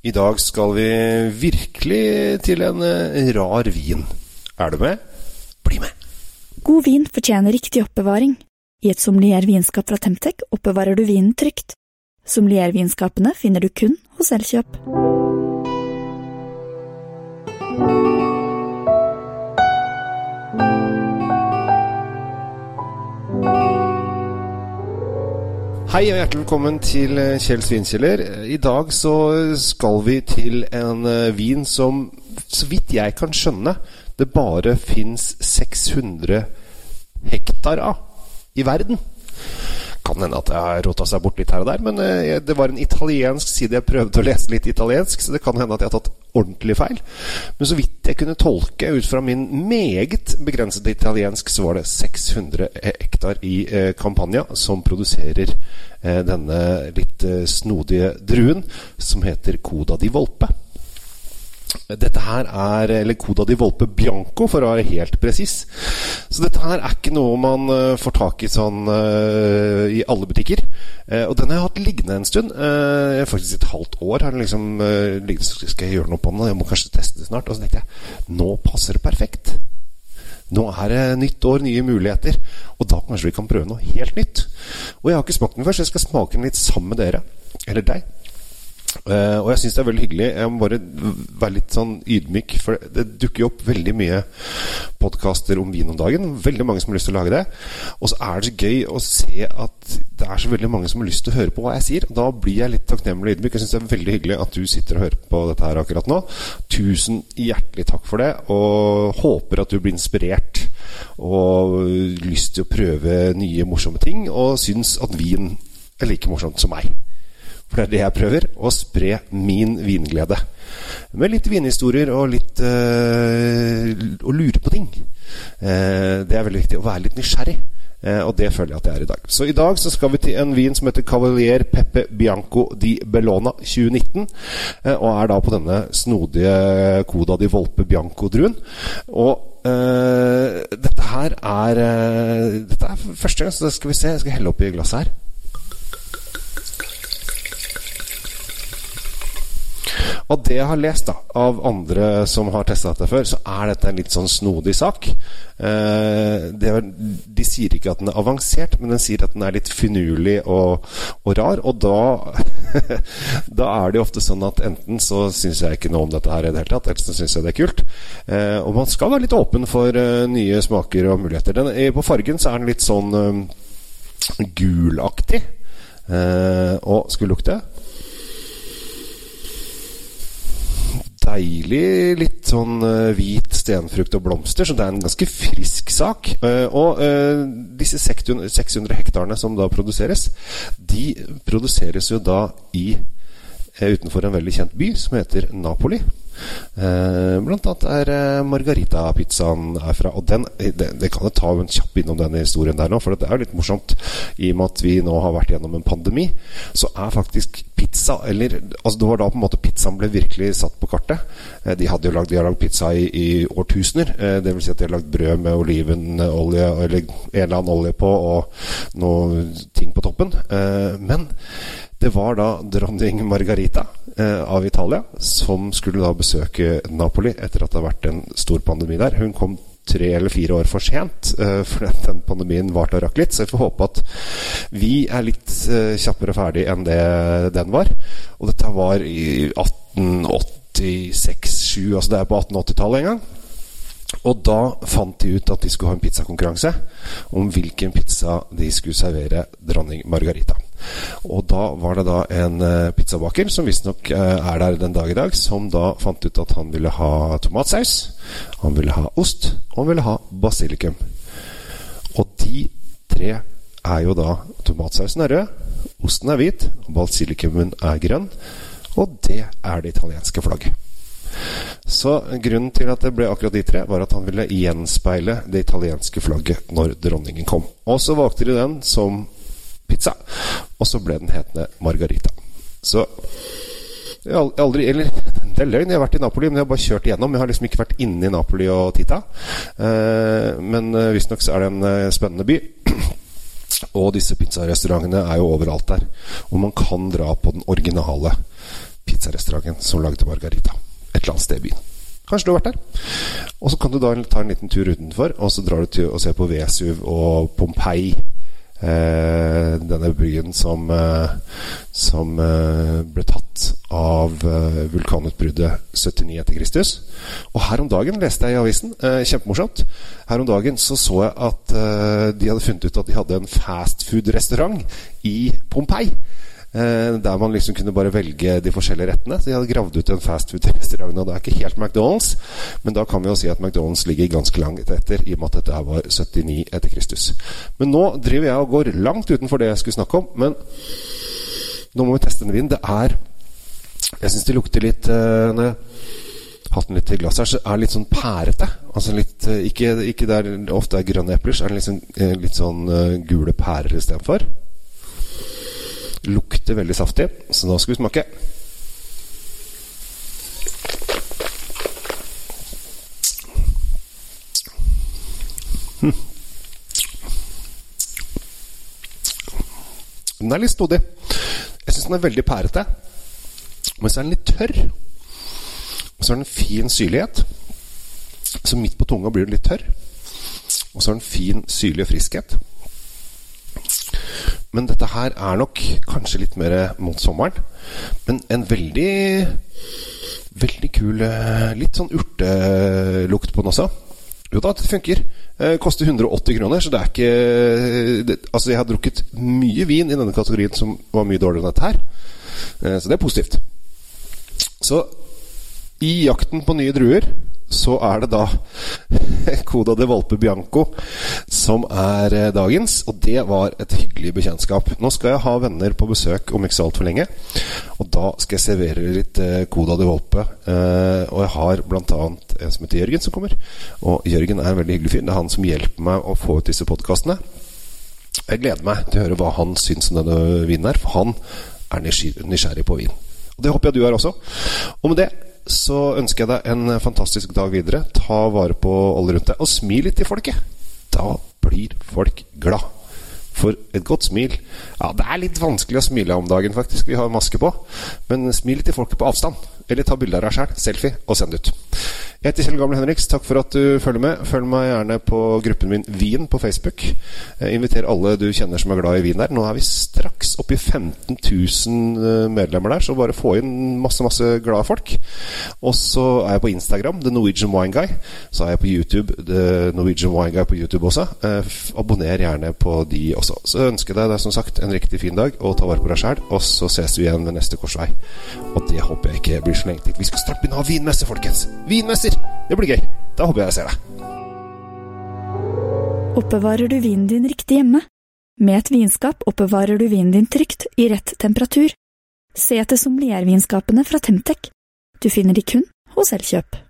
I dag skal vi virkelig til en eh, rar vin. Er du med? Bli med! God vin fortjener riktig oppbevaring. I et sommelier-vinskap fra Temtec oppbevarer du vinen trygt. Sommelier-vinskapene finner du kun hos Elkjøp. Hei og hjertelig velkommen til eh, Kjell Svinkjeller. I dag så skal vi til en eh, vin som, så vidt jeg kan skjønne, det bare fins 600 hektar av i verden. Kan hende at jeg har rota seg bort litt her og der, men eh, det var en italiensk side jeg prøvde å lese litt italiensk, så det kan hende at jeg har tatt ordentlig feil. Men så vidt jeg kunne tolke ut fra min meget begrensede italiensk, så var det 600 hektar i eh, Campania som produserer eh, denne litt eh, snodige druen som heter Coda di Volpe. Dette her er eller Coda di Volpe Bianco, for å være helt presis. Så dette her er ikke noe man uh, får tak i sånn uh, i alle butikker. Uh, og den har jeg hatt liggende en stund. faktisk et halvt år har den liksom liggende. Så skal jeg gjøre noe på den, jeg må kanskje teste det snart. Og så tenkte jeg nå passer det perfekt. Nå er det nytt år, nye muligheter. Og da kanskje vi kan prøve noe helt nytt. Og jeg har ikke smakt den før, så jeg skal smake den litt sammen med dere. Eller deg. Uh, og jeg syns det er veldig hyggelig. Jeg må bare være litt sånn ydmyk, for det dukker jo opp veldig mye podkaster om vin om dagen. Veldig mange som har lyst til å lage det. Og så er det så gøy å se at det er så veldig mange som har lyst til å høre på hva jeg sier. Da blir jeg litt takknemlig og ydmyk. Jeg syns det er veldig hyggelig at du sitter og hører på dette her akkurat nå. Tusen hjertelig takk for det, og håper at du blir inspirert og lyst til å prøve nye, morsomme ting, og syns at vin er like morsomt som meg. For det er det jeg prøver. Å spre min vinglede. Med litt vinhistorier og litt øh, Å lure på ting. Eh, det er veldig viktig. Å være litt nysgjerrig. Eh, og det føler jeg at jeg er i dag. Så i dag så skal vi til en vin som heter Cavalier Peppe Bianco di Bellona 2019. Eh, og er da på denne snodige Coda di Volpe Bianco-druen. Og Uh, dette her er uh, Dette er første gang, så skal vi se. Jeg skal helle oppi glasset her. Av det jeg har lest da, av andre som har testa dette før, så er dette en litt sånn snodig sak. Eh, er, de sier ikke at den er avansert, men den sier at den er litt finurlig og, og rar. Og da, da er det jo ofte sånn at enten så syns jeg ikke noe om dette her i det hele tatt, eller så syns jeg det er kult. Eh, og man skal være litt åpen for uh, nye smaker og muligheter. Den, på fargen så er den litt sånn um, gulaktig. Eh, og skulle lukte deilig, litt sånn uh, hvit stenfrukt og blomster, så det er en ganske frisk sak. Uh, og uh, disse 600 hektarene som da produseres, de produseres jo da i utenfor en veldig kjent by som heter Napoli. Eh, blant annet er eh, Margarita-pizzaen herfra. Og den, det, det, kan jeg ta en kjapp innom denne historien der nå, for det er litt morsomt. I og med at vi nå har vært gjennom en pandemi, så er faktisk pizza eller altså Det var da på en måte pizzaen ble virkelig satt på kartet. Eh, de hadde jo lagd, har lagd pizza i, i årtusener. Eh, vil si at de har lagd brød med olivenolje eller en eller annen olje på og noe ting på toppen. Eh, men det var da dronning Margarita eh, av Italia som skulle da besøke Napoli etter at det har vært en stor pandemi der. Hun kom tre eller fire år for sent, eh, fordi den pandemien varte og rakk litt. Så jeg får håpe at vi er litt eh, kjappere ferdig enn det den var. Og dette var i 1886-7, altså det er på 1880-tallet en gang. Og da fant de ut at de skulle ha en pizzakonkurranse om hvilken pizza de skulle servere dronning Margarita. Og da var det da en uh, pizzabaker, som visstnok uh, er der den dag i dag, som da fant ut at han ville ha tomatsaus, han ville ha ost, og han ville ha basilikum. Og de tre er jo da Tomatsausen er rød, osten er hvit, og basilikumen er grønn. Og det er det italienske flagget. Så grunnen til at det ble akkurat de tre, var at han ville gjenspeile det italienske flagget når dronningen kom. Og så valgte de den som pizza, og så ble den hetende Margarita. Så jeg har aldri, eller Det er løgn, jeg har vært i Napoli, men jeg har bare kjørt igjennom. Jeg har liksom ikke vært inne i Napoli og titta. Eh, men eh, visstnok er det en eh, spennende by. Og disse pizzarestaurantene er jo overalt der. Og man kan dra på den originale pizzarestauranten som lagde margarita. Et eller annet sted i byen. Kanskje du har vært der. Og så kan du da ta en liten tur utenfor, og så drar du til å se på Vesuv og Pompeii. Eh, denne byen som, eh, som eh, ble tatt av vulkanutbruddet 79 etter Kristus. Og her om dagen leste jeg i avisen, kjempemorsomt, her om dagen så så jeg at de hadde funnet ut at de hadde en fastfood-restaurant i Pompeii. Eh, der man liksom kunne bare velge de forskjellige rettene. Så de hadde gravd ut en fastfood-restaurant. Og det er ikke helt McDonald's, men da kan vi jo si at McDonald's ligger ganske langt etter, i og med at dette her var 79 etter Kristus. Men nå driver jeg og går langt utenfor det jeg skulle snakke om. Men nå må vi teste en vin. Det er Jeg syns det lukter litt uh, Når jeg hatt litt til glasset her, så er det litt sånn pærete. Altså litt, uh, ikke, ikke der ofte er grønne epler, så er det liksom, uh, litt sånn gule pærer istedenfor. Lukter veldig saftig, så nå skal vi smake. Hm. Den er litt stodig. Jeg syns den er veldig pærete. Men så er den litt tørr. Og så har den en fin syrlighet. Så midt på tunga blir den litt tørr. Og så har den fin syrlig friskhet. Men dette her er nok kanskje litt mer mot sommeren. Men en veldig Veldig kul eh, Litt sånn urtelukt på den også. Jo da, det funker. Eh, koster 180 kroner, så det er ikke det, Altså, jeg har drukket mye vin i denne kategorien som var mye dårligere enn dette her. Eh, så det er positivt. Så i jakten på nye druer så er det da Coda de Volpe Bianco som er eh, dagens. Og det var et hyggelig bekjentskap. Nå skal jeg ha venner på besøk om ikke så altfor lenge. Og da skal jeg servere litt eh, Coda de Volpe. Eh, og jeg har bl.a. en som heter Jørgen som kommer. Og Jørgen er en veldig hyggelig fyr. Det er han som hjelper meg å få ut disse podkastene. Jeg gleder meg til å høre hva han syns om denne vinen her, for han er nysgjerrig på vin. Og det håper jeg du er også. Og med det så ønsker jeg deg en fantastisk dag videre. Ta vare på alle rundt deg, og smil litt til folket. Da blir folk glad. For et godt smil Ja, det er litt vanskelig å smile om dagen, faktisk. Vi har maske på. Men smil til folket på avstand. Eller ta bilde av deg sjæl, selfie, og send ut. Jeg heter Kjell Gamle Henriks. Takk for at du følger med. Følg meg gjerne på gruppen min Vin på Facebook. Jeg inviterer alle du kjenner som er glad i vin der. Nå er vi straks oppe i 15 000 medlemmer der, så bare få inn masse, masse glade folk. Og så er jeg på Instagram, The Norwegian Wine Guy. Så er jeg på YouTube, The Norwegian Wine Guy på YouTube også. Eh, abonner gjerne på de også. Så ønsker jeg deg som sagt en riktig fin dag, og ta vare på deg sjæl. Og så ses vi igjen ved neste korsvei. Og det håper jeg ikke blir så lenge til. Vi skal straks begynne å ha vinmesse, folkens. Vinmesser! Det blir gøy. Da håper jeg jeg ser deg. Oppbevarer du vinen din riktig hjemme? Med et vinskap oppbevarer du vinen din trygt, i rett temperatur. Se etter sommeliervinskapene fra Temtec. Du finner de kun hos Elkjøp.